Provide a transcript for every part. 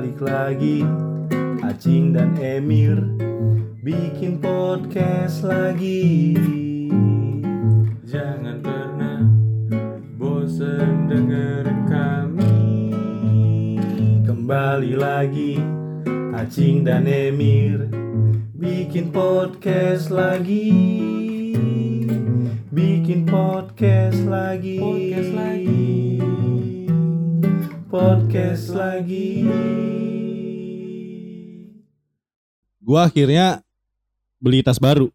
Balik lagi. Acing dan Emir Bikin podcast lagi. Jangan pernah bosen dengerin kami. Kembali lagi Acing dan Emir Bikin podcast lagi. Bikin podcast lagi. Podcast lagi Podcast lagi Gua akhirnya beli tas baru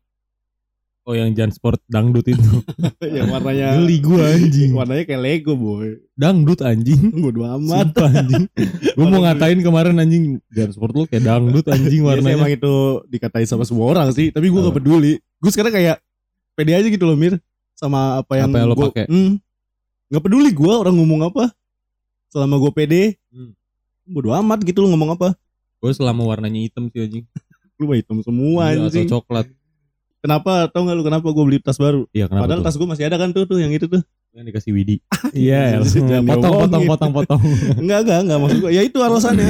Oh yang Jansport dangdut itu. yang warnanya Geli gua anjing. warnanya kayak Lego boy. Dangdut anjing. Bodo amat. Sumpah anjing. Gua mau ngatain kemarin anjing Jansport lu kayak dangdut anjing warnanya. emang itu dikatain sama semua orang sih, tapi gua gak peduli. Gue sekarang kayak pede aja gitu loh Mir sama apa yang, Apa yang lo gua- pakai. Hmm, gak peduli gua orang ngomong apa. Selama gue pede, Hmm. bodo amat gitu lo ngomong apa. Gue selama warnanya hitam sih anjing. Lu mah hitam semua Iya, anjing. Atau coklat. Kenapa? Tau gak lu kenapa gue beli tas baru? Iya kenapa Padahal tuh? tas gue masih ada kan tuh tuh yang itu tuh. Yang dikasih Widi. Iya. Potong, potong, potong, potong. Enggak, enggak, enggak maksud gue. Ya itu alasannya.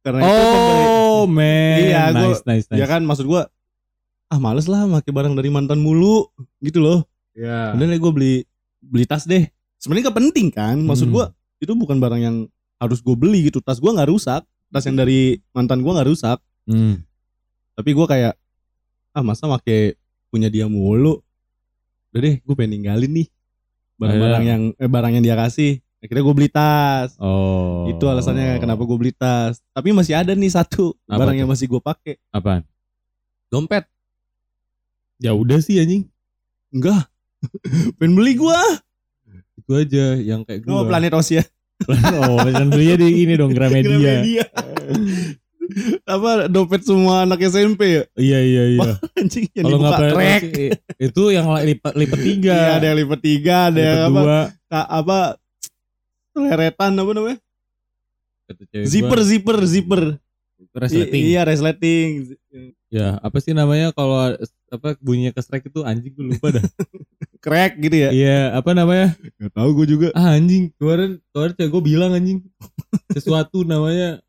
Karena itu pembeli- Oh man. Iya, gua- nice, nice, nice. Ya kan maksud gua ah males lah pakai barang dari mantan mulu gitu loh. Iya. Kemudian gue beli beli tas deh. Sebenarnya gak penting kan. Maksud Hmm. gua itu bukan barang yang harus gue beli gitu. Tas gua nggak rusak. Tas yang dari mantan gua nggak rusak. Hmm. Tapi gua kayak ah masa pakai punya dia mulu. Udah deh, gue pengen ninggalin nih barang-barang Iya. yang eh, barang yang dia kasih. Akhirnya gue beli tas. Oh. Itu alasannya kenapa gue beli tas. Tapi masih ada nih satu Apa barang tuh? yang masih gue pakai. Apaan? Dompet. Ya udah sih anjing. Enggak. pengen beli gua. Itu aja yang kayak gue. Oh, Planet Osia. oh, dan belinya di ini dong Gramedia. Gramedia. Apa dompet semua anak SMP ya? Iya iya iya. Anjing yang Kalau nggak dibuka. Osia, itu yang lipat lipat tiga. Iya, ada yang lipat tiga, ada yang apa? dua. ka- apa? Leretan apa namanya? Zipper, gua, zipper, zipper. resleting. I- iya, resleting. Ya, apa sih namanya kalau apa bunyinya kestrek itu anjing gue lupa dah. Crack gitu ya? Iya, apa namanya? Gak tahu gue juga. Ah anjing, kemarin kemarin cewek gue bilang anjing. Sesuatu namanya.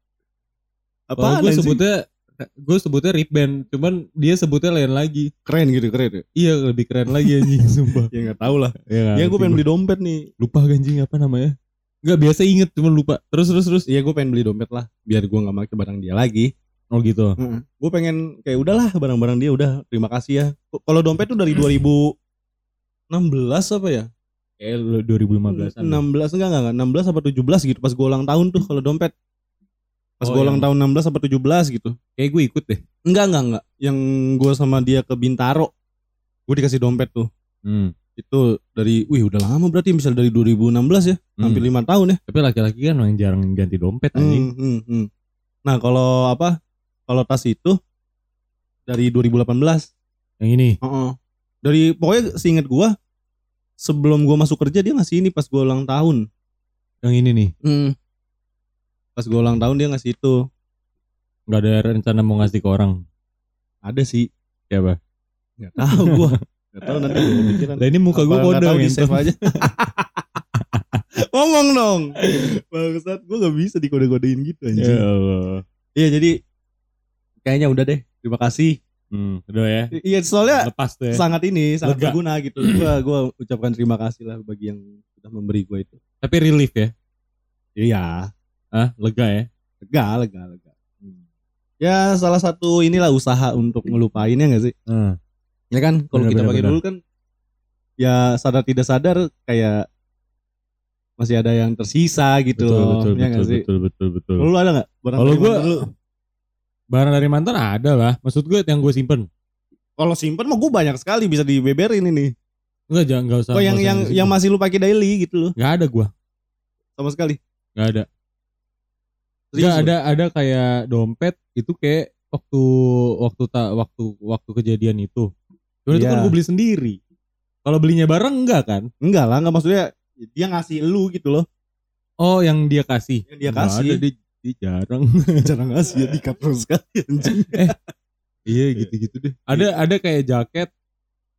Apa gue sebutnya gue sebutnya rip band, cuman dia sebutnya lain lagi. keren gitu, keren ya? Iya, lebih keren lagi anjing, sumpah. Ya gak tahu lah. Ya, Ya gue pengen beli dompet nih. lupa anjing apa namanya? Enggak biasa inget cuman lupa. Terus terus terus. Iya gue pengen beli dompet lah. Biar gue gak pakai barang dia lagi. Oh gitu. Gue pengen kayak udahlah barang-barang dia udah terima kasih ya. Kalau dompet tuh dari 2016 apa ya? Kayak 2015 16 enggak enggak enggak 16 apa 17 gitu pas gue ulang tahun tuh kalau dompet. Pas Oh, gue ulang yang- tahun 16 apa 17 gitu. Kayak gue ikut deh. Enggak enggak enggak. Yang gue sama dia ke Bintaro. Gue dikasih dompet tuh. Hmm. Itu dari wih udah lama berarti misal dari 2016 ya. Hmm. Hampir 5 tahun ya. Tapi laki-laki kan yang jarang ganti dompet anjing. Hmm, hmm, hmm. Nah, kalau apa? Kalau tas itu dari 2018. Yang ini. Heeh. Dari pokoknya seinget gua sebelum gua masuk kerja dia ngasih ini pas gua ulang tahun. Yang ini nih. Pas gua ulang tahun dia ngasih itu. Gak ada rencana mau ngasih ke orang. Ada sih. Siapa? Enggak tahu gua. Enggak tahu nanti gua pikiran. Lah ini muka nggak kode tahu di gitu. save aja. Ngomong dong. Bangsat, gua gak bisa dikode-kodein gitu Ya anjing. Allah. Iya, jadi kayaknya udah deh. Terima kasih. Hmm, udah ya. Iya, soalnya Lepas tuh ya. sangat ini, sangat Lega. berguna gitu. Gua gua ucapkan terima kasih lah bagi yang sudah memberi gua itu. Tapi relief ya. Iya, Ah, lega ya. lega, lega, lega. Ya salah satu inilah usaha untuk ngelupain ya gak sih? Hmm. Ya kan kalau kita pakai dulu kan ya sadar tidak sadar kayak masih ada yang tersisa gitu Betul, loh. betul, ya betul, nggak sih? betul, betul, betul. Lu ada gak? Barang Kalau lu? Barang dari mantan ada lah. Maksud gue yang gue simpen. Kalau simpen mah gue banyak sekali bisa dibeberin ini. Enggak, jangan enggak usah. Oh yang yang yang masih lu pakai daily gitu loh. Nggak ada gua. Sama sekali. Nggak ada. Lu? ada ada kayak dompet itu kayak waktu waktu tak waktu waktu kejadian itu. Cuman itu Iya. kan gue beli sendiri. Kalau belinya bareng enggak kan? Enggak lah, enggak maksudnya dia ngasih lu gitu loh. Oh, yang dia kasih. Yang dia kasih. Ada, dia, dia jarang. Jarang ngasih ya dikat terus sekali anjing. iya gitu-gitu deh. Ada ada kayak jaket.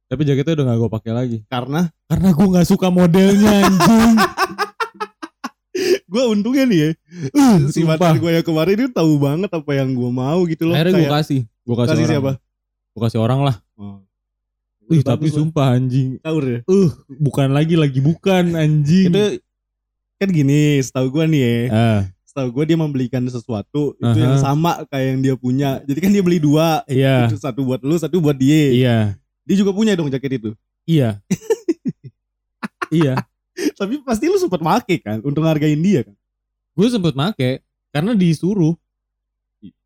Tapi jaketnya udah gak gue pakai lagi. Karena Karena gue nggak suka modelnya anjing. gue untungnya nih ya. Uh, si mantan gue yang kemarin itu tahu banget apa yang gue mau gitu loh. Akhirnya gue kasih. Gue kasih, kasih orang. siapa? Gue kasih orang lah. Oh. Ih, tapi lah. sumpah anjing. Taur ya. Uh, bukan lagi lagi bukan anjing. Itu kan gini, setahu gue nih ya. Ah, Setahu gue dia membelikan sesuatu itu Aha. yang sama kayak yang dia punya. Jadi kan dia beli dua. iya. Itu satu buat lu, satu buat dia. Iya. Dia juga punya dong jaket itu. Iya. iya. Tapi pasti lu sempat make kan untuk hargain dia kan. Gue sempet make karena disuruh.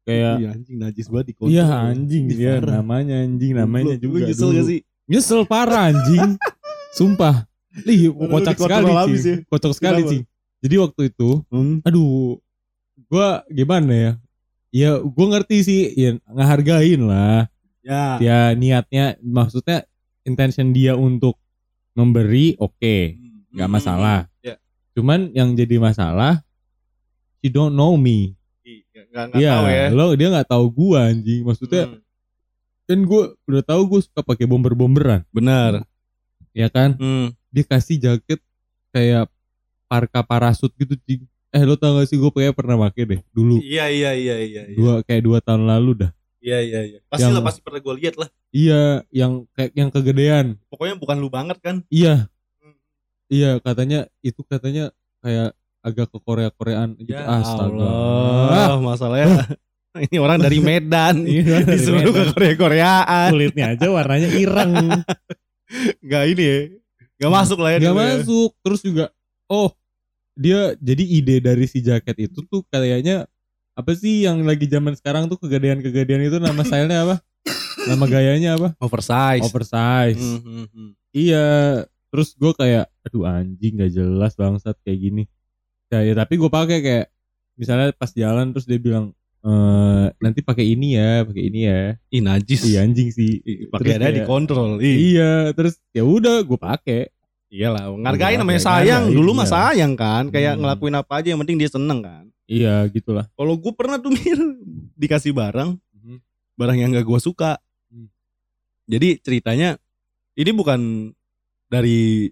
Kayak Iya anjing najis banget di kontrol. Iya anjing dia parah. namanya anjing namanya Lu- juga Lu nyesel dulu. gak sih? Nyesel parah anjing. Sumpah. Ih, Lu kocak sekali sih. ya. Kocak sekali sih. Jadi waktu itu, Hmm. aduh, gua gimana ya? Ya, gua ngerti sih, ya ngehargain lah. Ya. Ya niatnya, maksudnya intention dia untuk memberi, oke, nggak Hmm. masalah. Ya. Cuman yang jadi masalah, she don't know me. Iya, tahu ya. lo dia nggak tahu gua anjing. Maksudnya Hmm. kan gua udah tahu gua suka pakai bomber-bomberan, Benar. ya kan? Hmm. dia kasih jaket kayak parka parasut gitu cing. Eh lo tau gak sih gue kayak pernah pakai deh dulu Iya iya iya iya. iya. dua kayak dua tahun lalu dah. Iya iya iya. Pasti Yang- lah pasti pernah gue lihat lah. Iya yang kayak yang kegedean. Pokoknya bukan lu banget kan. Iya Hmm. iya katanya itu katanya kayak agak ke Korea Koreaan gitu. Ya Astaga. Allah, masalahnya ini orang dari Medan. Iya, Disuruh ke. Korea Koreaan. Kulitnya aja warnanya ireng. Enggak ini ya. Enggak masuk lah ya. Gak dulu ya. masuk. Terus juga oh dia jadi ide dari si jaket itu tuh kayaknya apa sih yang lagi zaman sekarang tuh kegedean-kegedean itu nama stylenya apa? Nama gayanya apa? Oversize. Oversize. Hmm, hmm. Iya. Terus gue kayak, aduh anjing gak jelas bangsat kayak gini. Ya, ya tapi gue pakai kayak misalnya pas jalan terus dia bilang eh nanti pakai ini ya, pakai ini ya. Ih najis. Iya anjing sih. Pakai ada kayak- dikontrol. Ih. Iya, terus ya udah gue pakai. Iyalah, ngargain Iya, namanya ngargain, sayang. Dulu mah iya. sayang kan, kayak Hmm. ngelakuin apa aja yang penting dia seneng kan. Iya gitulah. Kalau gue pernah tuh mir dikasih barang, Mhm. barang yang gak gue suka. Hmm. Jadi ceritanya ini bukan dari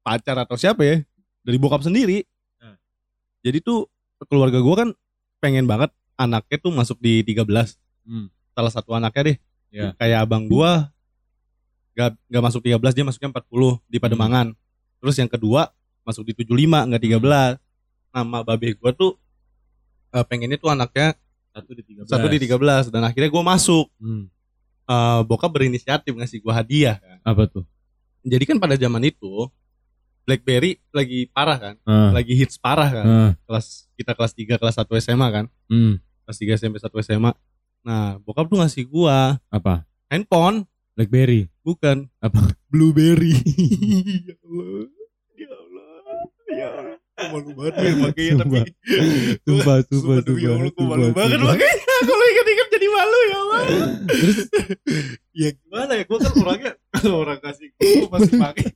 pacar atau siapa ya, dari bokap sendiri. Hmm. Jadi tuh keluarga gue kan pengen banget anaknya tuh masuk di 13. Hmm. Salah satu anaknya deh. Ya. Kayak abang gua gak, gak masuk 13 dia masuknya 40 di Pademangan. Terus yang kedua masuk di 75 nggak 13. Nama babe gua tuh eh, pengennya tuh anaknya Satu di tiga satu di 13 dan akhirnya gua masuk. Hmm. Eh, bokap berinisiatif ngasih gua hadiah kan. Apa tuh? Jadi kan pada zaman itu BlackBerry lagi parah kan, Ah, lagi hits parah kan. ah, Kelas kita kelas 3 kelas 1 SMA kan. hmm. Kelas 3 SMP 1 SMA. Nah, bokap tuh ngasih gua Apa? handphone Blackberry. Bukan. Apa? Blueberry. ya Allah. Ya Allah. Ya Allah. Kok malu banget gue makanya tapi Sumpah, sumpah, Sumpah sumpah, Allah gue malu banget makanya kalau ingat-ingat jadi malu ya Allah. Terus Ya gimana ya gue kan orangnya kalau orang kasih gue pasti pakai.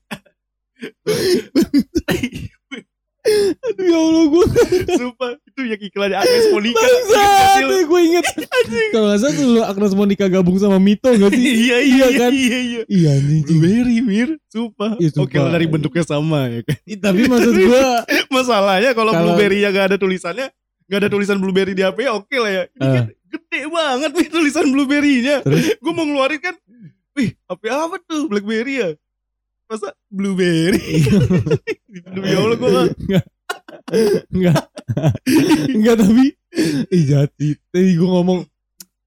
Aduh ya Allah gue Sumpah itu yang iklannya Agnes Monica. bangsat, Kecil. gue inget. Kalau nggak salah tuh Agnes Monica gabung sama Mito gak sih? Iya iya Iya iya kan? iya iya. Iya anjing. Cing. Blueberry mir, sumpah. Sumpah. Oke lah dari bentuknya sama ya kan. Tapi maksud gue Masalahnya kalau blueberry yang gak ada tulisannya, gak ada tulisan blueberry di HP, oke lah ya. Ini kan gede banget nih tulisan blueberry-nya. Gue mau ngeluarin kan, wih HP apa tuh Blackberry ya? Masa blueberry? Demi Allah gue gak. Enggak Enggak tapi Ih jati Tadi gue ngomong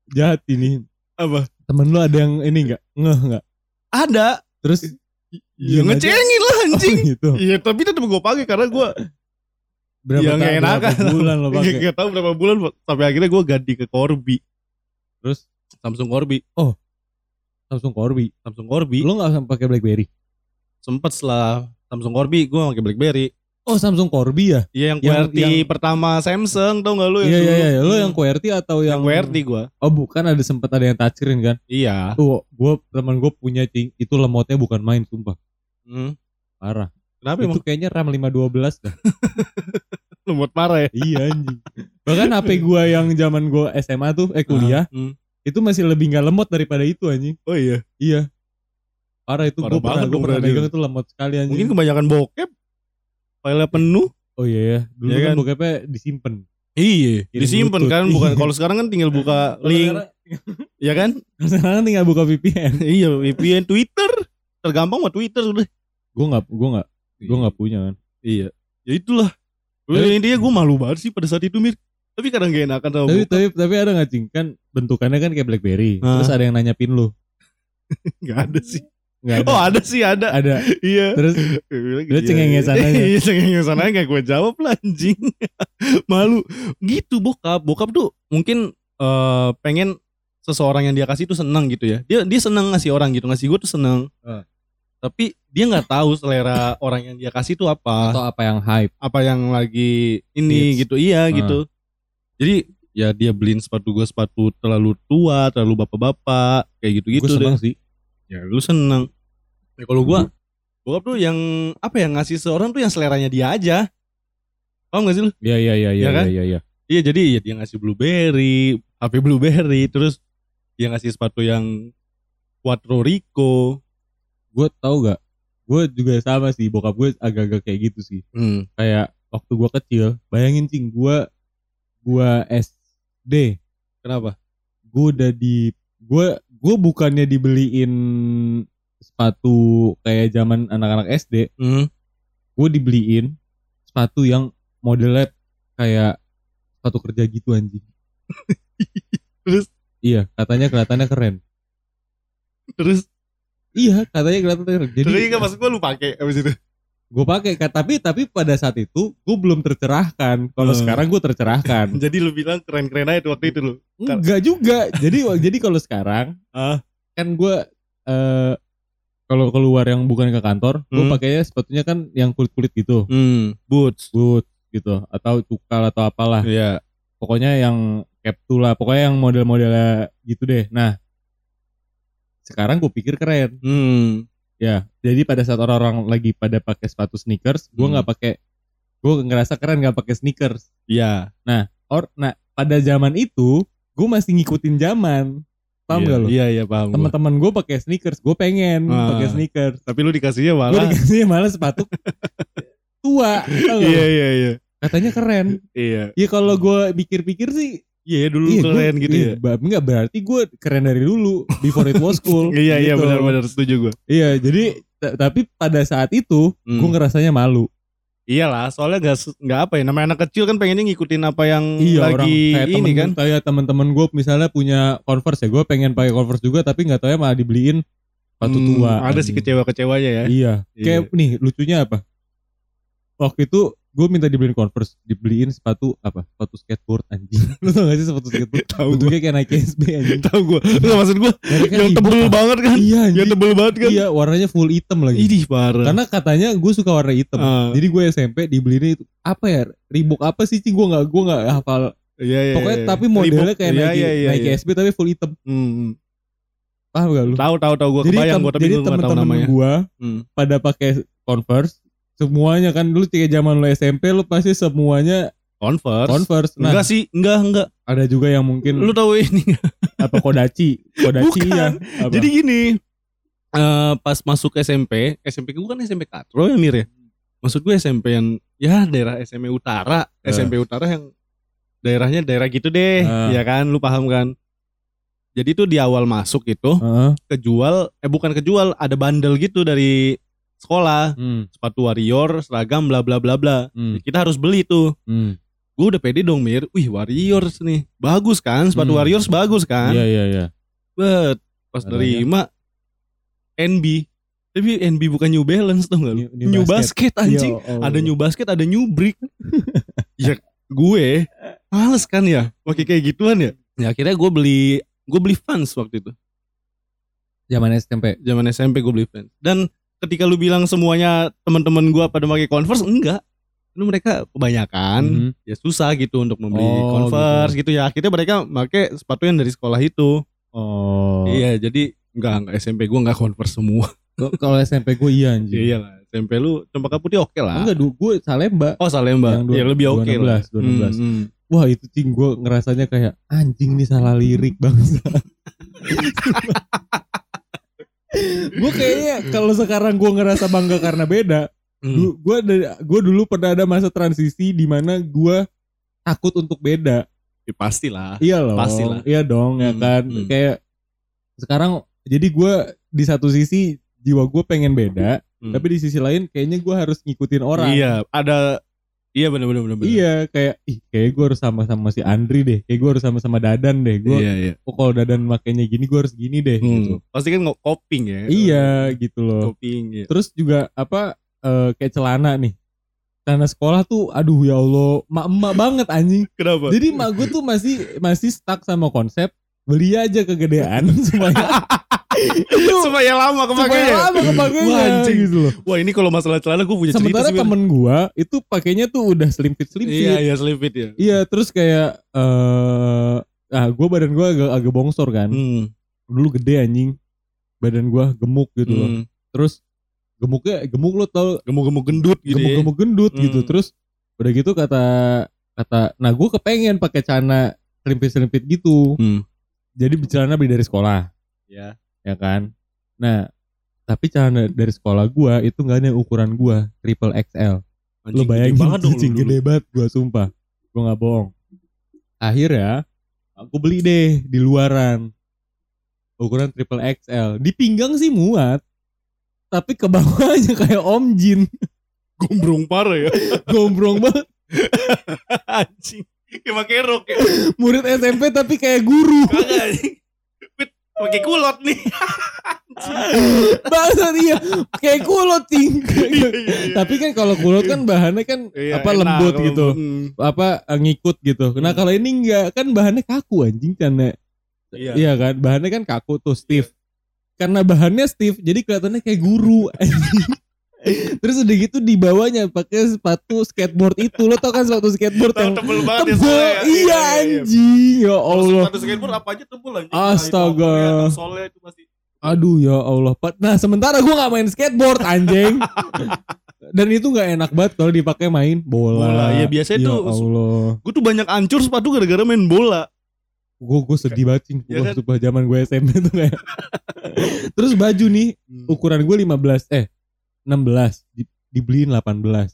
Jati nih Apa? Temen lu ada yang ini enggak Ngeh enggak Ada. Terus Ya ngecengin lah anjing. Oh gitu Iya tapi tetep gue pakai karena gue Berapa, ya ta- gak enak berapa bulan lo pakai Gak tau berapa bulan sampai akhirnya gue ganti ke Corby. Terus Samsung Corby. Samsung Corby Samsung Corby. Lo gak pakai Blackberry Sempet setelah Samsung Corby gue pakai Blackberry. Oh Samsung Corby ya Iya yang Yang- QWERTY yang- pertama Samsung tau gak lu yang Iya iya iya Hmm. yang QWERTY atau yang yang QWERTY gua. Oh bukan ada sempet ada yang touchscreen kan Iya. Tuh gue teman gue punya cing Itu lemotnya bukan main sumpah Hmm. Parah Kenapa Itu emang kayaknya RAM 512 dah lemot parah ya? Iya anjing Bahkan HP gue yang zaman gue SMA tuh Eh kuliah Hmm. itu masih lebih nggak lemot daripada itu anjing. Oh iya. Iya. Parah itu gue pernah banget gue pernah megang itu lemot sekali anjing. Mungkin kebanyakan bokep. Filenya penuh. Oh iya ya. Dulu Iya kan kan? bokapnya disimpan. Iya, disimpan kan bukan Iya. kalau sekarang kan tinggal buka link, ya kan? Sekarang tinggal buka VPN. iya, VPN Twitter. Tergampang mah Twitter udah. gue nggak gue nggak gue nggak punya kan. Iya. Ya itulah. Tapi- intinya gue malu banget sih pada saat itu Mir. Tapi kadang gak enakan sama Tapi tapi tapi ada nggak cing kan bentukannya kan kayak BlackBerry. Hah? Terus ada yang nanya pin lu. Gak ada sih. Ada. Oh ada sih ada. Ada. Iya. Terus Lu cengengesan aja. Iya cengengesan aja gak gue jawab lah anjing. Malu. Gitu bokap. Bokap tuh mungkin eh, pengen seseorang yang dia kasih tuh seneng gitu ya. Dia dia seneng ngasih orang gitu. Ngasih gue tuh seneng. Eh. Tapi dia nggak tahu selera orang yang dia kasih tuh apa. atau apa yang hype. apa yang lagi ini Hits. gitu. Iya Ah. gitu. Jadi ya dia beliin sepatu gue sepatu terlalu tua, terlalu bapak-bapak kayak gitu-gitu gue deh. seneng sih. Ya lu seneng. Ya kalau gua bokap tuh yang apa ya ngasih seorang tuh yang seleranya dia aja. Paham gak sih lu? Iya iya iya iya Iya kan? iya iya. Iya jadi ya dia ngasih blueberry, HP blueberry, terus dia ngasih sepatu yang Quattro Rico. Gue tau gak? Gue juga sama sih bokap gue agak-agak kayak gitu sih. Hmm. Kayak waktu gue kecil, bayangin cing gue gue SD, Kenapa? gue udah di gue gue bukannya dibeliin sepatu kayak zaman anak-anak SD, Hmm. gue dibeliin sepatu yang modelnya kayak sepatu kerja gitu anjing. Terus? Iya, katanya kelihatannya keren. Terus Iya, katanya kelihatannya keren. Jadi terus enggak maksud gua lu pakai abis itu. Gue pakai Kak. tapi tapi pada saat itu gue belum tercerahkan. Kalau Hmm. sekarang gue tercerahkan. Jadi lu bilang keren-keren aja waktu itu lu. Enggak juga. Jadi jadi kalau sekarang Ah. kan gue eh kalau keluar yang bukan ke kantor, gue Hmm. pakainya sepatunya kan yang kulit-kulit gitu, Hmm, boots. boot gitu atau cukal atau apalah. Iya. Pokoknya yang Capsule lah, pokoknya yang model-modelnya gitu deh. Nah, sekarang gue pikir keren. Hmm. Ya, jadi pada saat orang-orang lagi pada pakai sepatu sneakers, gue Hmm. nggak pakai, gue ngerasa keren nggak pakai sneakers. Iya. Or, nah pada zaman itu, gue masih ngikutin zaman, paham Iya, gak lo? Iya, iya paham. Teman-teman gue pakai sneakers, gue pengen Ah. pakai sneakers. Tapi lu dikasihnya Gue malah. dikasih malah sepatu tua, Iya, iya, iya. katanya keren. Iya. Ya kalau gue pikir-pikir sih, Iya, dulu iya, keren gua- gitu iya, ya. Enggak berarti gue keren dari dulu, before it was cool. Iya, iya gitu. benar-benar setuju gua. Iya, jadi tapi pada saat itu Hmm. gue ngerasanya malu. Iyalah, soalnya gak, se- nggak apa ya, namanya anak kecil kan pengennya ngikutin apa yang Iya orang lagi kayak ini temen, kan. kayak teman-teman gue misalnya punya Converse ya, gue pengen pakai Converse juga tapi nggak tahu ya malah dibeliin sepatu Hmm, tua. Ada sih kecewa-kecewanya ya. Iya. Iya. Kayak nih lucunya apa? Waktu itu gue minta dibeliin Converse, dibeliin sepatu apa? Sepatu skateboard anjing. Lu tau gak sih sepatu skateboard? Tahu. Bentuknya kayak Nike SB anjing. Tahu gua. Enggak maksud gua Mereka yang tebel ah. banget kan. Iya Yang anjing. tebel banget kan. Iya, warnanya full hitam lagi. Idih parah. Karena katanya gue suka warna hitam. Ah. Jadi gue SMP dibeliin itu apa ya? Reebok apa sih sih gue nggak gue nggak hafal. Iya, iya, Pokoknya iya. tapi modelnya kayak Iya, Nike, iya, iya, Nike iya. SB tapi full hitam. Hmm. Paham gak lu? Tahu tahu tahu gua jadi kebayang gua tapi jadi gua enggak tahu temen-temen gua Hmm. pada pakai Converse semuanya kan dulu kayak zaman lu SMP lu pasti semuanya Converse. Converse. Nah, enggak sih, enggak enggak. ada juga yang mungkin Lu tahu ini apa Kodachi. Kodachi Bukan. ya. Apa? Jadi gini, eh pas masuk SMP, SMP gue kan SMP Katro ya Mir ya. Maksud gue SMP yang ya daerah SMP Utara, Eh. SMP Utara yang daerahnya daerah gitu deh, Eh. ya kan, lu paham kan? Jadi tuh di awal masuk itu Heeh. kejual, eh bukan kejual, ada bandel gitu dari sekolah, Hmm, sepatu warrior, seragam, bla bla bla bla. hmm, Kita harus beli tuh. hmm. Gue udah pede dong Mir, wih warriors nih, bagus kan, sepatu Hmm. warriors bagus kan? Iya iya iya. Bet, pas Adanya. nerima NB. Tapi NB bukan New Balance tau gak lu? New- New New, Basket. Basket, anjing. Ya Allah. Ada New Basket, ada New Brick. ya gue males kan ya pakai kayak gituan ya. Ya akhirnya gue beli gue beli Vans waktu itu. zaman SMP. Zaman SMP gue beli Vans. Dan ketika lu bilang semuanya teman-teman gue pada pakai Converse, enggak. Lu mereka kebanyakan Mhm. ya susah gitu untuk membeli Oh, Converse gitu. ya. Akhirnya mereka pakai sepatu yang dari sekolah itu. Oh. Iya, jadi enggak enggak SMP gue enggak Converse semua. Kalau SMP gue iya anjing. Iya lah, SMP lu cempaka putih oke lah. Enggak, du- gue Salemba. Oh Salemba, Yang dua- ya lebih oke lah. 2016, 2016. Hmm, hmm. Wah itu cing gue ngerasanya kayak anjing nih salah lirik bangsa. gue kayaknya kalau sekarang gue ngerasa bangga karena beda. Hmm. Gua dari gua dulu pernah ada masa transisi di mana gua takut untuk beda. Ya, pastilah. Iya loh. Pastilah. Iya dong ya Hmm, kan. hmm. Kayak sekarang jadi gua di satu sisi jiwa gue pengen beda, Hmm. tapi di sisi lain kayaknya gua harus ngikutin orang. Iya, ada Iya benar benar benar. Iya kayak ih kayak gue harus sama sama si Andri deh, kayak gue harus sama sama Dadan deh. Gue Iya, iya. oh kalau Dadan makainya gini gue harus gini deh gitu. Hmm. Pasti kan nggak coping ya. Iya gitu loh. Coping ya. Terus juga apa eh, kayak celana nih. Celana sekolah tuh aduh ya Allah, mak-mak banget anjing. Kenapa? Jadi mak gue tuh masih masih stuck sama konsep beli aja kegedean supaya itu supaya lama supaya kepakainya. lama kepakainya Wah, anjing. gitu loh. Wah ini kalau masalah celana gue punya cerita Sementara sih. Bir. temen gua itu pakainya tuh udah slim fit slim fit. Iya iya slim fit ya. Iya, terus kayak eh ah gua badan gua agak agak bongsor kan. Hmm. Dulu gede anjing. Badan gua gemuk gitu loh. Hmm. Terus gemuknya gemuk lo tau Gemuk-gemuk gendut gitu ya. gemuk-gemuk gendut Hmm. gitu. Terus udah gitu kata kata nah gua kepengen pakai celana selimpit selimpit gitu. Hmm. Jadi celana beli dari sekolah, Ya. Ya kan. Nah, tapi celana dari sekolah gua itu nggak ada yang ukuran gua triple XL. Anjing, bayangin gede banget dong lu gede banget gua sumpah. Gua nggak bohong. Akhirnya aku beli deh di luaran. Ukuran triple XL. Di pinggang sih muat. Tapi ke bawahnya kayak Om Jin. Gombrong parah ya. Gombrong banget. Anjing. Kayak pakai rok ya. Murid SMP tapi kayak guru. Kagak anjing. Pakai kulot nih. Bangsat iya. Kayak kulot ting. Iya, iya, iya. tapi kan kalau kulot kan bahannya kan Iya, apa enak lembut kalau- gitu. Hmm. Apa eh, ngikut gitu. Nah Hmm. kalau ini enggak kan bahannya kaku anjing kan Iya. Iya kan, bahannya kan kaku tuh stiff. Karena bahannya stiff, jadi kelihatannya kayak guru. anjing. Terus udah gitu di bawahnya pakai sepatu skateboard itu. Lo tau kan sepatu skateboard yang tebel banget ya tebel? soalnya ya. Iya anjing, ya Allah. sepatu skateboard apa aja tebel anjing. Astaga. Nah, itu pasti. Aduh ya Allah. Nah sementara gua nggak main skateboard anjing. Dan itu nggak enak banget kalau dipakai main bola. Bola, iya, biasanya ya tuh- Allah. Gue tuh banyak hancur sepatu gara-gara main bola. Gue gue sedih banget. Iya Gua kan? zaman gue SMP tuh kayak. Terus baju nih ukuran gue 15 eh 16 di, dibeliin 18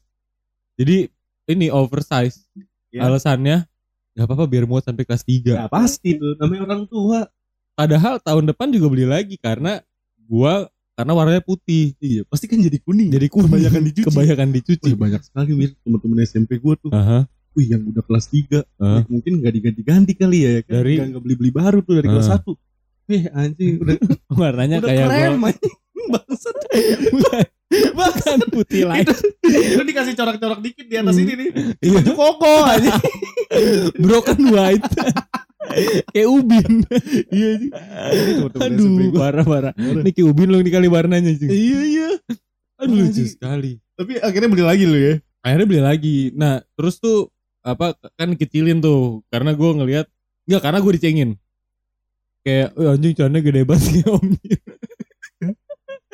jadi ini oversize Ya. alasannya nggak apa-apa biar muat sampai kelas 3 Ya pasti tuh namanya orang tua. padahal tahun depan juga beli lagi karena gua karena warnanya putih Iya, pasti kan jadi kuning. jadi kuning Kebanyakan dicuci. kebanyakan dicuci Wih, banyak sekali mir teman-teman SMP gue tuh. Aha, Wih, yang udah kelas 3 Hah? mungkin nggak diganti-ganti kali ya, ya kan? Dari- Nggak- beli-beli baru tuh dari kelas Hah. 1 Wih, anjing udah warnanya udah kayak krem gua. Bangsat. bukan, bukan putih lagi Lu dikasih corak-corak dikit di atas Hmm. ini nih. Iya. Baju koko aja. broken white kayak ubin Iya sih. aduh parah parah ini kayak ubin loh ini kali warnanya sih Iya iya. aduh lucu sekali Tapi akhirnya beli lagi lu ya. akhirnya beli lagi nah terus tuh apa kan kecilin tuh karena gue ngelihat nggak karena gue dicengin kayak "Eh, anjing celana gede banget kayak om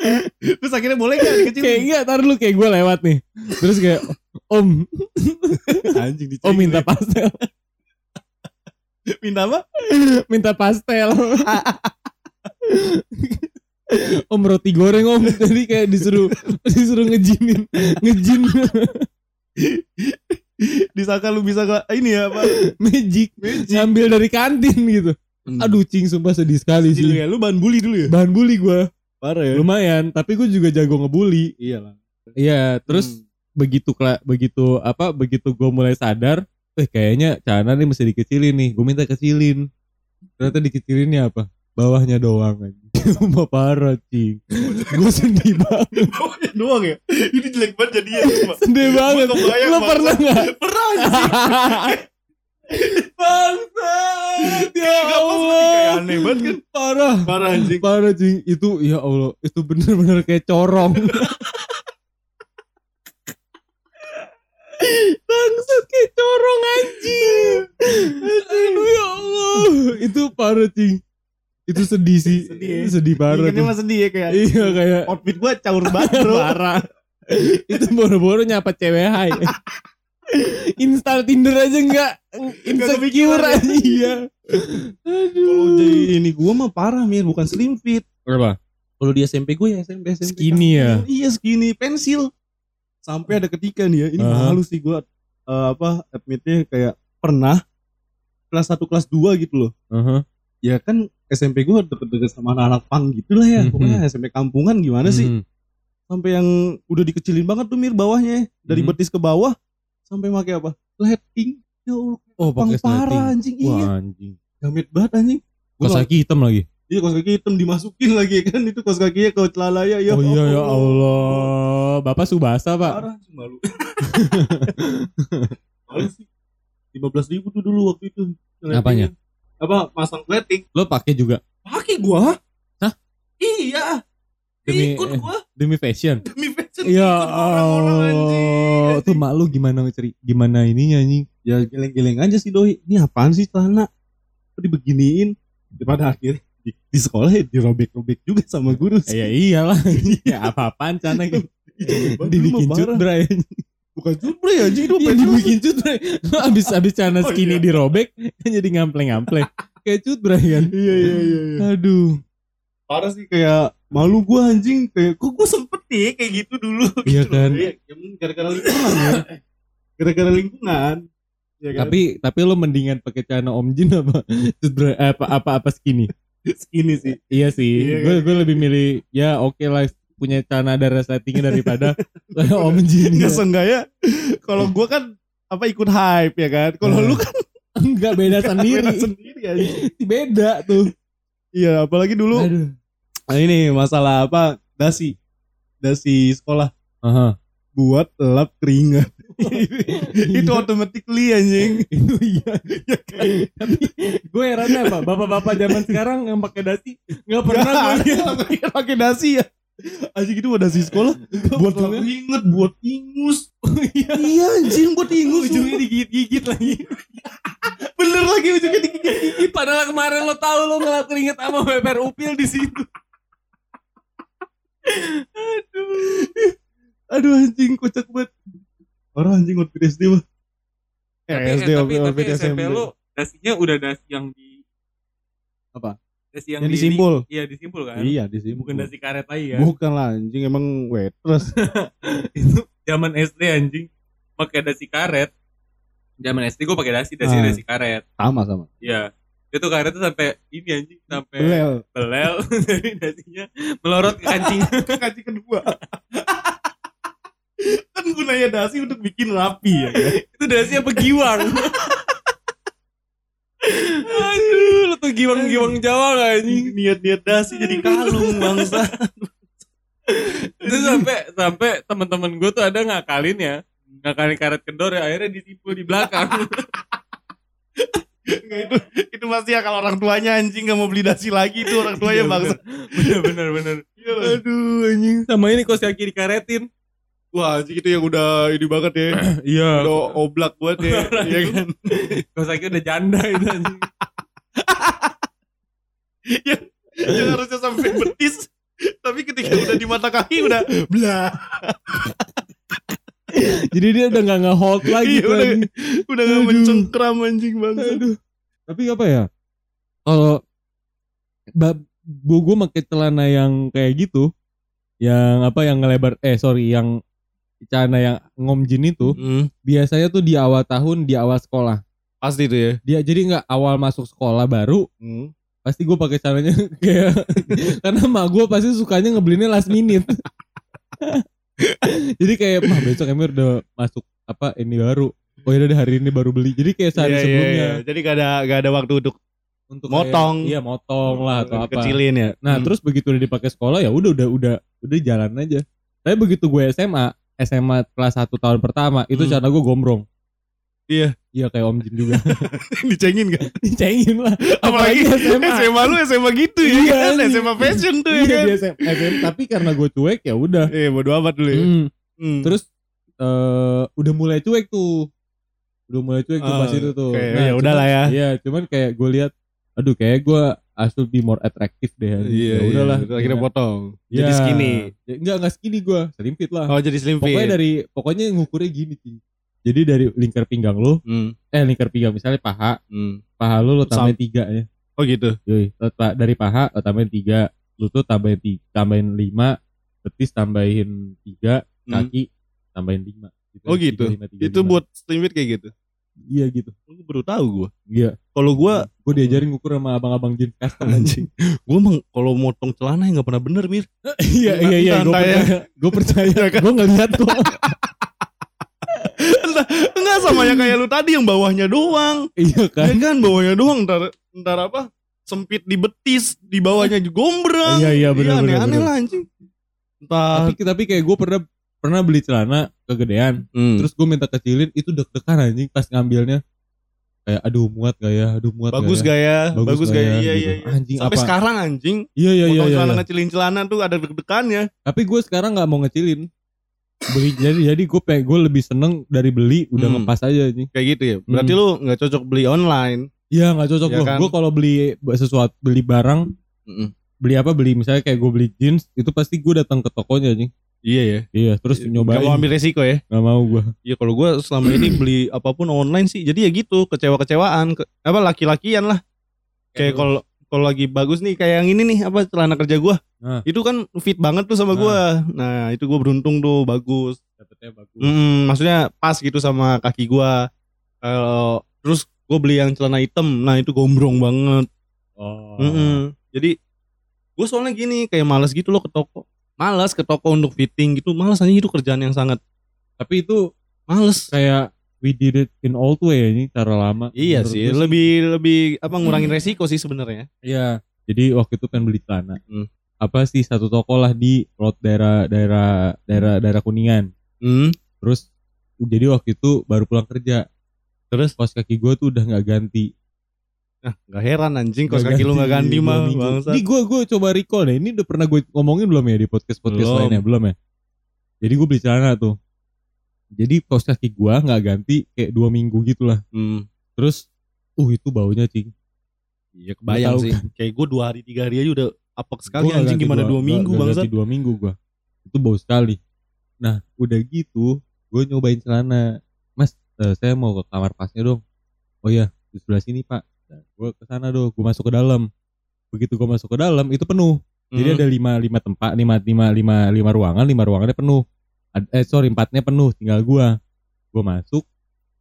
Terus akhirnya boleh gak dikecilin? kayak enggak tar dulu kayak gue lewat nih. Terus kayak om. Anjing dicengin. om minta pastel. Minta apa? minta pastel. Om roti goreng om. Jadi kayak disuruh disuruh ngejinin ngejin. Disangka lu bisa gak ini ya apa? magic. Ngambil dari kantin gitu. Aduh cing sumpah sedih sekali sih ya, lu bahan bully dulu ya? bahan bully gue Parah ya. lumayan tapi gue juga jago ngebully. Iya lah. iya terus begitu kela- begitu apa begitu gue mulai sadar eh kayaknya celana nih mesti dikecilin nih gue minta kecilin. Ternyata dikecilinnya apa? Bawahnya doang aja Cuma parah cing. Gue sedih banget. Bawahnya doang ya? Ini jelek banget jadinya cuma. sedih banget. lo pernah nggak? Pernah bangsat. Ya Gak Allah aneh banget kan. parah Parah anjing. parah cing itu ya Allah itu bener-bener kayak corong bangsat kayak corong anjing aduh ya Allah itu parah cing itu sedih sih Sedih ya? sedih parah Ingatnya tuh. mah sedih ya kayak. iya kayak Outfit gua caur banget bro. parah itu boro-boro nyapa cewek hai install Tinder aja enggak insecure kepikiran ya. aja iya Kalau jadi ini gua mah parah mir bukan slim fit. Berapa? Kalau di SMP gue ya SMP SMP. Skinny ya? Iya skinny pensil. sampai ada ketika nih ya ini Aha. malu sih gua eh, apa admitnya kayak pernah kelas 1 kelas 2 gitu loh Aha. ya kan SMP gua deket-deket sama anak-anak pang gitu lah ya Mhm. pokoknya SMP kampungan gimana sih Hmm. sampai yang udah dikecilin banget tuh mir bawahnya dari Mhm. betis ke bawah sampai pakai apa lighting ya Allah Oh, pakai parah anjing iya Wah, anjing. jamet banget anjing Gua Kos kaki hitam lagi. Iya kos kaki hitam dimasukin lagi kan itu kos kakinya ke celalaya ya. oh iya ya Allah. Bapak Subasa, Pak. Parah sih malu. malu sih. Lima belas ribu tuh dulu waktu itu. Apanya? Apa masang plating? Lo pakai juga Pakai gua. Hah? Iya. Demi- Ikut gua demi fashion. demi fashion Ya ikut orang-orang anjing. Tuh mak lu gimana ceri gimana ininya anjing? Ya geleng-geleng aja sih doi. Ini apaan sih celana? Kok dibeginiin? Pada akhirnya di, di sekolah ya dirobek-robek juga sama guru sih. Ya iyalah. ya apa-apaan cana gitu. Dibikin Dibikin cutbray. Bukan cutbray anjing itu Iya dibikin cutbray. Abis abis cana Oh, skinny iya. dirobek kan jadi ngampleng-ngampleng. Kayak cutbray kan. Iya iya iya. iya. Aduh. Parah sih kayak malu gua anjing kayak kok gua sempet ya kayak gitu dulu. Iya gitu kan? Iya, ya gara-gara lingkungan ya. Gara-gara lingkungan. Ya kan? Tapi tapi lo mendingan pakai celana Om Jin apa apa apa apa skinny? skinny sih. Iya sih. Iya Gue kan? gue lebih milih ya oke lah punya celana ada resletingnya daripada kayak Om Jin. Enggak seenggaknya kalau gua kan apa ikut hype ya kan. Kalau Nah, lu kan Enggak beda sendiri. beda sendiri anjing. beda tuh. Iya, apalagi dulu Aduh. Nah ini masalah apa? Dasi. Dasi sekolah Aha. buat lap keringat. itu automatically anjing. itu iya. Tapi gue herannya apa? Bapak-bapak zaman sekarang yang pakai dasi nggak pernah gue lihat. pakai dasi ya. Anjing itu ada dasi sekolah buat keringet, buat ingus. Iya. iya anjing buat ingus. Ujungnya digigit-gigit lagi. bener lagi ujungnya digigit. Padahal kemarin lo tahu lo ngelap keringet sama Weber Upil di situ. Aduh anjing kocak banget. Orang anjing waktu SD mah. tapi, Eh, SD eh, tapi, tapi SMP lu dasinya udah dasi yang di Apa? Dasi yang, Yang di, disimpul. di- Iya disimpul kan. Iya di sini. Bukan dasi karet lagi kan. Bukan lah anjing emang waitress. itu zaman SD anjing pakai dasi karet. Zaman SD gue pakai dasi, dasi Ah. dasi karet. sama sama. Iya. Itu karetnya sampai ini anjing sampai Belel. belel dari dasinya melorot ke kancing. Kaji kedua. kan gunanya dasi untuk bikin rapi ya kan. itu dasi apa giwang? Aduh, lu tuh giwang-giwang Jawa gak anjing? Niat-niat dasi jadi kalung bangsa. Itu sampai sampai teman-teman gue tuh ada ngakalin ya. Ngakalin karet kendor ya akhirnya disimpul di belakang. Nggak, itu itu pasti ya kalau orang tuanya anjing nggak mau beli dasi lagi itu orang tuanya Iya, bangsa. bener bener bener. Aduh anjing. Sama ini kos kaki dikaretin. Wah anjing itu yang udah ini banget ya. Iya. Udah oblak buat ya. Iya kan. Kos kaki udah janda itu anjing. Yang harusnya sampai betis. Tapi ketika udah di mata kaki udah blah. Jadi dia udah nggak nge-hold lagi Iya, udah, udah Aduh. mencengkram anjing bangsa. Aduh. Tapi apa ya? Kalau gue pakai celana yang kayak gitu, yang apa yang ngelebar eh sorry yang celana yang ngomjin itu Hmm, biasanya tuh di awal tahun di awal sekolah. pasti itu ya. Dia jadi nggak awal masuk sekolah baru Hmm. pasti gue pakai celananya kayak karena mak gue pasti sukanya ngebelinnya last minute. jadi kayak mah besok Emir udah masuk apa ini baru. Oh ya udah hari ini baru beli. Jadi kayak sehari Iya, iya, sebelumnya iya. Jadi gak ada gak ada waktu untuk untuk Motong. kayak- iya motong lah atau apa. Kecilin ya. Nah, Hmm. terus begitu udah dipakai sekolah ya udah udah udah udah jalan aja. Tapi begitu gue SMA, SMA kelas 1 tahun pertama, itu Hmm. cara gue gombrong. Iya. Iya kayak Om Jin juga. dicengin gak? Dicengin lah. Apalagi SMA. SMA lu SMA gitu ya Iya, kan? SMA fashion tuh ya Iya kan? di SMA, SMA, tapi karena gue cuek ya udah. Eh bodo amat dulu ya. Hmm. Hmm. Terus eh udah mulai cuek tuh. Udah mulai cuek tuh Ah, pas itu tuh. kayak, ya cuman- udahlah ya. Iya, cuman kayak gue lihat aduh kayak gue I should be more attractive deh. Iya, ya udahlah. iya. Akhirnya potong. Ya. Jadi skinny. Ya, enggak enggak skinny gue, slim fit lah. Oh jadi slim fit. Pokoknya dari pokoknya ngukurnya gini sih. Jadi dari lingkar pinggang lu, Hmm, eh lingkar pinggang misalnya paha, hmm. paha lu lu tambahin tiga ya. Oh gitu. Yoi, Lo dari paha lo tambahin tiga, lutut tambahin tiga, tambahin lima, betis tambahin tiga, Hmm. kaki tambahin 5 gitu. Oh gitu. 35, 35. Itu buat slim fit kayak gitu. iya gitu. Lu baru tahu gua. Iya. Kalau gua Gue diajarin ngukur sama abang-abang jeans custom anjing, gua emang kalau motong celana yang nggak pernah bener mir. iya iya iya gue Entah ya. percaya gue percaya gue ngeliat kok Enggak sama yang kayak lu tadi yang bawahnya doang. iya Ya kan kan bawahnya doang ntar ntar apa? Sempit di betis, di bawahnya gombrang. Iya, iya, bener, bener, aneh bener. lah anjing. Entah tapi tapi kayak gue pernah pernah beli celana kegedean Hmm. terus gue minta kecilin itu deg-degan anjing pas ngambilnya kayak aduh muat gak ya aduh muat bagus gak ya gak ya? Bagus, gak gak ya? ya? Iya, Gitu. iya, iya. anjing Sampai apa sekarang anjing. iya iya iya iya, celana iya. ngecilin celana tuh ada deg-degannya. tapi gue sekarang nggak mau ngecilin beli jadi jadi gue pe gue lebih seneng dari beli udah Hmm. ngepas aja anjing Kayak gitu ya. Berarti lu nggak cocok beli online. iya nggak cocok Iya gue kan? gue kalau beli sesuatu beli barang beli apa beli misalnya kayak gue beli jeans itu pasti gue datang ke tokonya anjing Iya ya. iya terus Gak nyobain mau ambil resiko ya. nggak mau gue Iya kalau gua selama ini beli apa pun online sih. Jadi ya gitu kecewa-kecewaan. Ke- apa laki-lakian lah. Kayak kalau kalau lagi bagus nih kayak yang ini nih apa celana kerja gua. Nah. Itu kan fit banget tuh sama Nah. gua. Nah, itu gua beruntung tuh bagus. dapetnya bagus Mm, maksudnya pas gitu sama kaki gua. Kalau terus gua beli yang celana hitam. Nah, itu gombrong banget. oh Mm-mm. Jadi gue soalnya gini kayak males gitu loh ke toko. Males ke toko untuk fitting gitu. Males aja itu kerjaan yang sangat tapi itu males. kayak we did it in old way ini cara lama Iya sih, gue lebih lebih apa ngurangin resiko sih sebenarnya. Iya. Jadi waktu itu kan beli celana. Hmm. Apa sih satu toko lah di road daerah daerah daerah daerah kuningan. Hmm. Terus jadi waktu itu baru pulang kerja. Terus Kos kaki gue tuh udah nggak ganti. Nah, gak heran anjing kos Nggak kaki lu gak ganti mah bangsa. Ini gue gue coba recall deh. Ini udah pernah gue ngomongin belum ya di podcast podcast Belum. lainnya belum ya. Jadi gue beli celana tuh. Jadi kos kaki gue nggak ganti kayak dua minggu gitu lah. Hmm. Terus, uh itu baunya cing. Iya kebayang sih. Kayak gue dua hari tiga hari aja udah apek sekali Gua anjing gimana dua, minggu nggak bangsa. ganti dua minggu gua itu bau sekali nah udah gitu gue nyobain celana mas eh, saya mau ke kamar pasnya dong oh iya di sebelah sini pak gue ke sana dong gue masuk ke dalam. Begitu gue masuk ke dalam itu penuh. Jadi Hmm. ada lima lima tempat lima lima lima lima ruangan lima ruangannya penuh. Ad- eh sorry empatnya penuh tinggal gua. Gue masuk.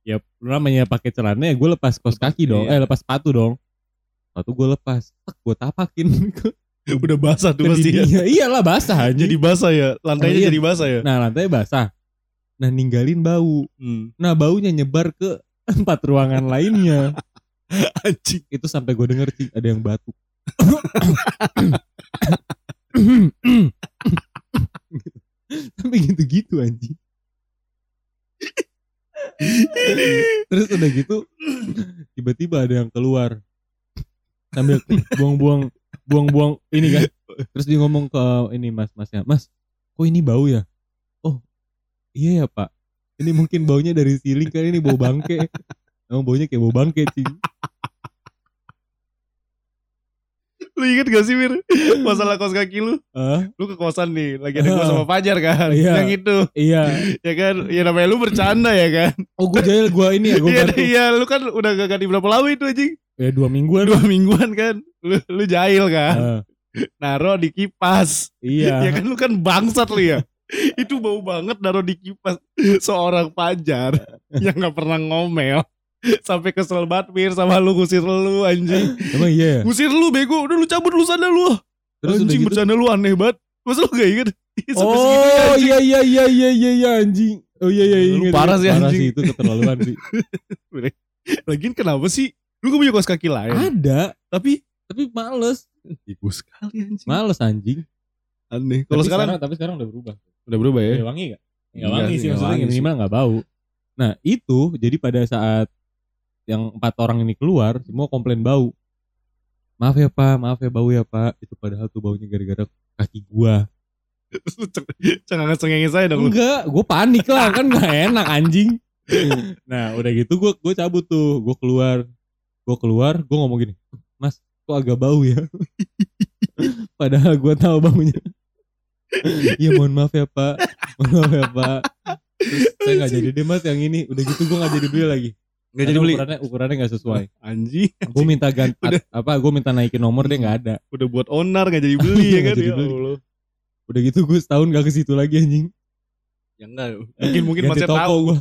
Ya namanya pakai celana ya gue lepas kos kaki dong. iya. eh lepas sepatu dong. Sepatu gue lepas. Tak gue tapakin. Udah basah tuh pasti ya. iyalah basah aja Jadi basah ya, lantainya Iya. jadi basah ya. nah lantai basah. Nah ninggalin bau. Hmm. nah baunya nyebar ke empat ruangan lainnya Anjing. itu sampai gue denger sih ada yang batuk. Sampai gitu-gitu anjing. Terus udah gitu tiba-tiba ada yang keluar. Sambil buang-buang buang-buang ini kan. Terus dia ngomong ke ini mas masnya mas kok ini bau ya? Oh iya ya pak. Ini mungkin baunya dari siling kan ini bau bangke emang baunya kayak bau bangke cing Lu inget gak sih Mir? Masalah kos kaki lu? ah Lu ke kosan nih, lagi ada gua sama Fajar kan. Iya. Yang itu. iya Ya kan, ya namanya lu bercanda ya kan. oh gue jahil gue ini ya gue Iya, iya, lu kan udah gak ganti berapa lama itu anjing? ya dua mingguan Dua mingguan kan. Lu lu jahil kan. Ah, Naro di kipas. iya Ya kan lu kan bangsat lu ya. Itu bau banget naro di kipas seorang Fajar yang gak pernah ngomel. Sampai kesel banget Mir sama lu ngusir lu anjing. emang iya ya Ngusir lu bego, udah lu cabut lu sana lu. terus anjing gitu bercanda lu aneh banget. Masa lu gak inget? Oh iya iya iya iya iya iya anjing oh iya iya Lu ingat, parah sih, parah anjing. sih itu keterlaluan sih Lagian kenapa sih? Lu gak punya kos kaki lain. ada Tapi tapi males Ibu sekali anjing. males anjing Aneh. Kalau Tapi sekarang, tapi sekarang udah berubah udah berubah ya. ya wangi gak? Nggak Enggak wangi sih, maksudnya minimal nggak bau. Nah itu jadi pada saat yang empat orang ini keluar semua komplain bau. Maaf ya pak, maaf ya bau ya pak. Itu padahal tuh baunya gara-gara kaki gua. Terus lu ceng- cengenges cengengin saya dong. Enggak, gua panik lah kan nggak enak anjing. Nah udah gitu gua gua cabut tuh, gua keluar, gua keluar, gua ngomong gini, Mas, kok agak bau ya? padahal gua tahu baunya. Iya mohon maaf ya pak, mohon maaf ya pak. Terus saya nggak jadi deh mas yang ini, udah gitu gua nggak jadi beli lagi. Gak jadi beli. Ukurannya ukurannya nggak sesuai. Anjing. Gue minta ganti apa? Gue minta naikin nomor dia nggak ada. Udah buat onar gak jadi beli ya Nggak kan. jadi Ya beli. Allah. Udah gitu gue setahun gak ke situ lagi anjing. Ya enggak. Mungkin mungkin Ganti masih tahu. gua.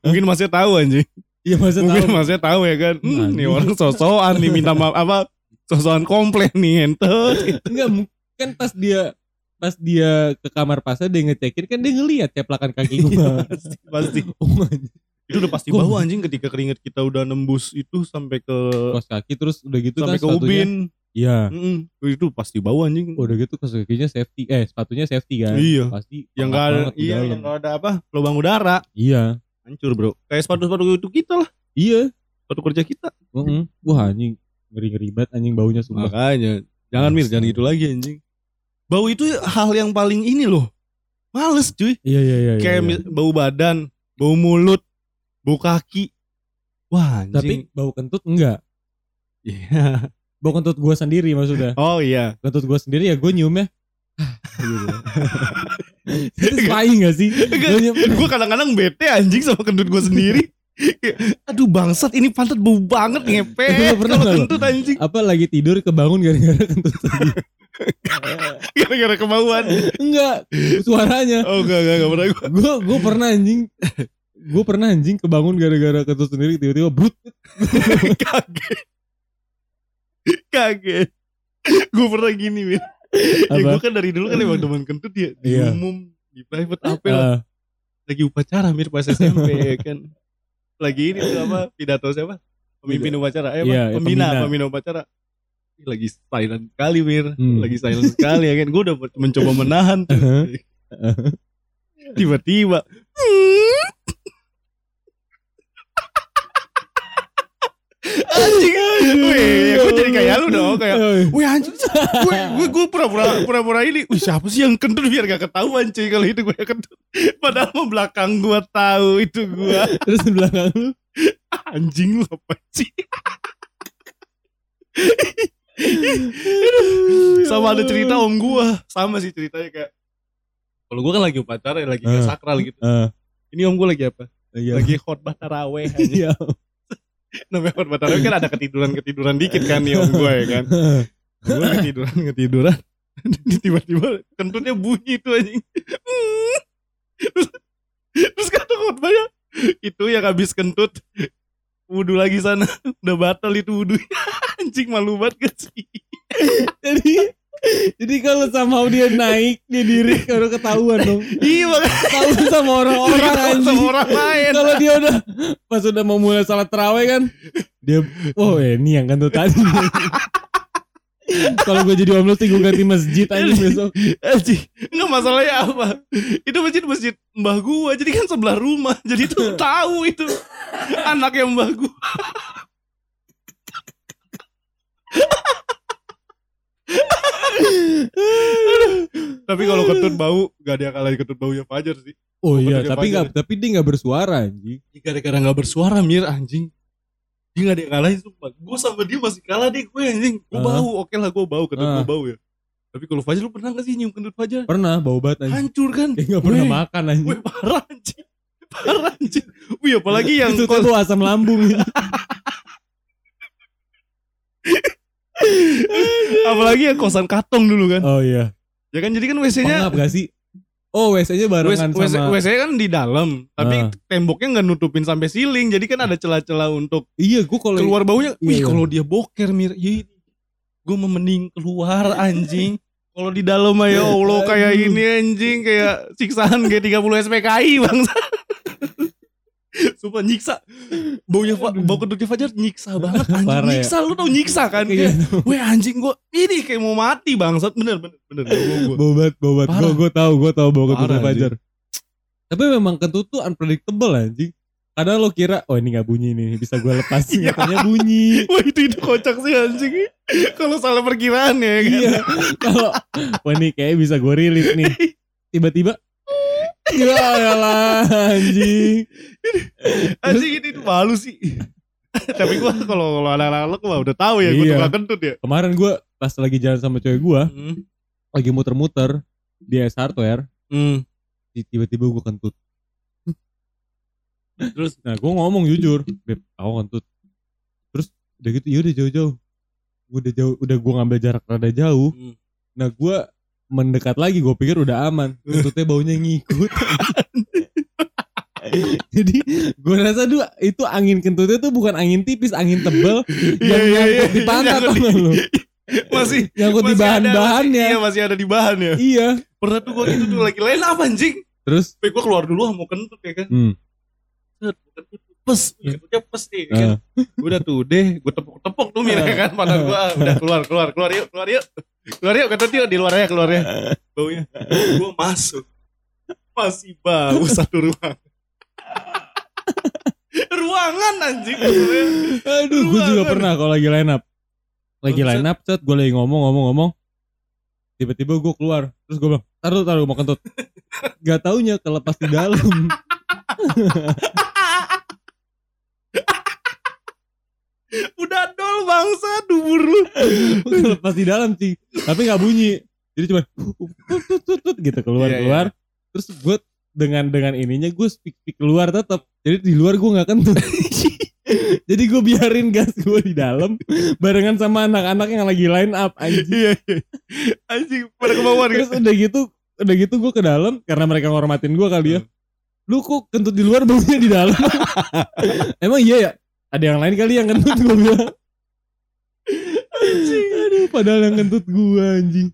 Mungkin masih tahu anjing. Iya Mungkin tahu. masih tahu ya kan. Hmm, nih Anjing. orang sosokan nih minta maaf apa? Sosokan komplain nih ente. Enggak mu- kan pas dia pas dia ke kamar pasnya dia ngecekin kan dia ngeliat ceplakan kaki gua. pasti, pasti. oh, anjing. Itu udah pasti bau anjing ketika keringat kita udah nembus itu sampai ke Kos kaki terus udah gitu sampai kan ke sepatunya. ubin. Iya. Mm-mm. Itu pasti bau anjing. Udah gitu kos kakinya safety eh sepatunya safety kan. Iya. Pasti yang enggak ada iya yang enggak ada apa? Lubang udara. Iya. Hancur, Bro. Kayak sepatu-sepatu itu kita lah. Iya. Sepatu kerja kita. Heeh. Wah anjing ngeri-ngeri banget anjing baunya sumpah. Makanya jangan mir jangan gitu lagi anjing. Bau itu hal yang paling ini loh. Males cuy. Iya iya iya. Kayak iya. bau badan, bau mulut, bau kaki. Wah tapi anjing. bau kentut enggak. Iya. Bau kentut gua sendiri maksudnya. Oh iya. Kentut gua sendiri ya gua nyiumnya. Satisfying gak sih? Gue kadang-kadang bete anjing sama kentut gue sendiri. Aduh bangsat ini pantat bau banget ngepet Lu pernah kalau kentut anjing apa lagi tidur kebangun gara-gara kentut sendiri? gara-gara kebauan. Enggak, suaranya. Oh enggak enggak enggak pernah gue. Gue gue pernah anjing. Gue pernah anjing kebangun gara-gara kentut sendiri tiba-tiba brut. Kaget. Kaget. Gue pernah gini Mir. Ya gue kan dari dulu kan emang teman kentut ya di Iya. umum di private apa lah. Ah, lagi upacara Mir pas SMP ya kan. Lagi ini tuh apa pidato siapa? Pemimpin upacara, eh apa? Iya, iya, pembina, pembina. pembina upacara. Lagi silent sekali Mir, Hmm. lagi silent sekali ya kan. Gue udah mencoba menahan tuh. Tiba-tiba anjing, weh, gue jadi kayak lu dong, kayak Wih anjing Gue gue gue pura-pura pura-pura ini Wih siapa sih yang kentut biar gak ketahuan cuy Kalau itu gue kentut Padahal mau belakang gue tahu itu gue Terus di belakang lu? Anjing lu apa sih? Sama ada cerita om gue Sama sih ceritanya kayak Kalau gue kan lagi upacara ya Lagi Ah. sakral gitu. Ah, Ini om gue lagi apa. Lagi khotbah taraweh aja. Namanya taraweh kan ada ketiduran-ketiduran dikit kan nih om gue ya kan? Gue ketiduran ketiduran. Tiba-tiba kentutnya bunyi itu anjing. Terus, terus kata khotbahnya itu yang habis kentut. Wudhu lagi sana. Udah batal itu wudhu anjing malu banget gak sih? Jadi jadi kalau sama dia naik dia diri baru ketahuan dong. iya Ketahuan sama orang-orang anjing. sama orang lain. Kalau dia udah pas udah mau mulai salat terawih kan dia oh eh, ini yang kentut tadi. Kalau gue jadi om lu sih gue ganti masjid anjing. besok. anjing. Nggak masalahnya apa? Itu masjid masjid mbah gua. Jadi kan sebelah rumah. Jadi tuh tahu itu. Anaknya mbah gua tapi kalau kentut bau gak ada yang kalahin kentut baunya Fajar sih Oh iya, tapi nggak tapi dia nggak bersuara anjing. Gara-gara gak bersuara Mir anjing dia gak ada yang kalahin sumpah gue sama dia masih kalah deh gue anjing gue Ah. bau oke lah gue bau kentut Ah. gue bau ya tapi kalau Fajar lu pernah gak sih nyium kentut Fajar Pernah bau banget anjing. hancur kan Dia nggak pernah Weh. makan anjing. Wih parah anjing Parah anjing Wih apalagi yang itu tuh asam lambung. Apalagi yang kosan katong dulu kan oh iya. Ya kan jadi kan WC-nya Pengap gak sih? Oh WC-nya barengan WC, sama WC kan di dalam Tapi Ah. temboknya nggak nutupin sampai ceiling Jadi kan ada celah-celah untuk Iya gue kalau keluar baunya Wih Iya, iya. kalau dia boker Mir ya Gue mending keluar anjing Kalau di dalam ya Allah kayak ini anjing Kayak siksaan G30 SPKI bang Sumpah nyiksa Baunya bau kentutnya Fajar nyiksa banget anjing Parah ya. Nyiksa lu tau nyiksa kan Iya. Kayak, Weh anjing gua ini kayak mau mati bangsat bener bener bener gua, gua. bau banget, bau banget. Gue gue tahu, gue tahu bau kentut Parah, Fajar. Tapi memang kentut tuh unpredictable anjing. Kadang lo kira, oh ini gak bunyi nih, bisa gue lepas. Iya. Katanya bunyi. Wah itu itu kocak sih anjing. Kalau salah perkiraan ya kan. iya. Kalau, wah ini kayak bisa gue rilis nih. Tiba-tiba, ya elah anjing. Anjing itu malu sih. Tapi gua kalau kalau anak-anak mah udah tahu ya gua Iya. tukang kentut ya. Kemarin gue pas lagi jalan sama cewek gue, Hmm. lagi muter-muter di S Hardware, Hmm. tiba-tiba gue kentut. Terus Nah gue ngomong jujur, beb, aku kentut. Terus udah gitu, ya udah jauh-jauh. Udah jauh, udah gue ngambil jarak rada jauh. Hmm. Nah gue mendekat lagi, gue pikir udah aman. Kentutnya baunya ngikut. Jadi gue rasa tuh itu angin kentutnya tuh bukan angin tipis, angin tebel yang Iya, iya, nyangkut iya. di pantat gak lu? masih Nyangkut di bahan-bahannya. Iya masih ada di bahannya. Iya. Pernah tuh gua gitu tuh lagi lain apa anjing? Terus Tapi gua keluar dulu mau kentut ya kan. Hmm. Kentut pes, kentutnya pes nih. kan. Udah tuh deh, gua tepuk-tepuk tuh mir ya kan pada gua. Ah, Udah keluar keluar keluar yuk, keluar yuk. Keluar yuk kentut yuk di luarnya keluar ya. Baunya. Gua masuk. Masih bau satu ruang. Ruangan anjing aduh, gue juga pernah kalau lagi line up. Lagi line up, set gue lagi ngomong-ngomong-ngomong. Tiba-tiba gue keluar, terus gue bilang, taruh taruh mau kentut. Gak taunya kelepas di dalam. Udah dol bangsa dubur lu. kelepas di dalam sih, tapi nggak bunyi. Jadi cuma tut, tut, tut, gitu keluar Iya, iya. keluar. Terus gue dengan dengan ininya gue speak speak keluar tetap. Jadi di luar gue nggak kentut. Jadi gue biarin gas gue di dalam barengan sama anak-anak yang lagi line up anjing. Iya. Anjing pada kemauan Terus udah gitu, udah gitu gue ke dalam karena mereka ngormatin gue kali ya. Lu kok kentut di luar baunya di dalam? Emang iya ya? Ada yang lain kali yang kentut gue bilang. Aduh, padahal yang kentut gue anjing.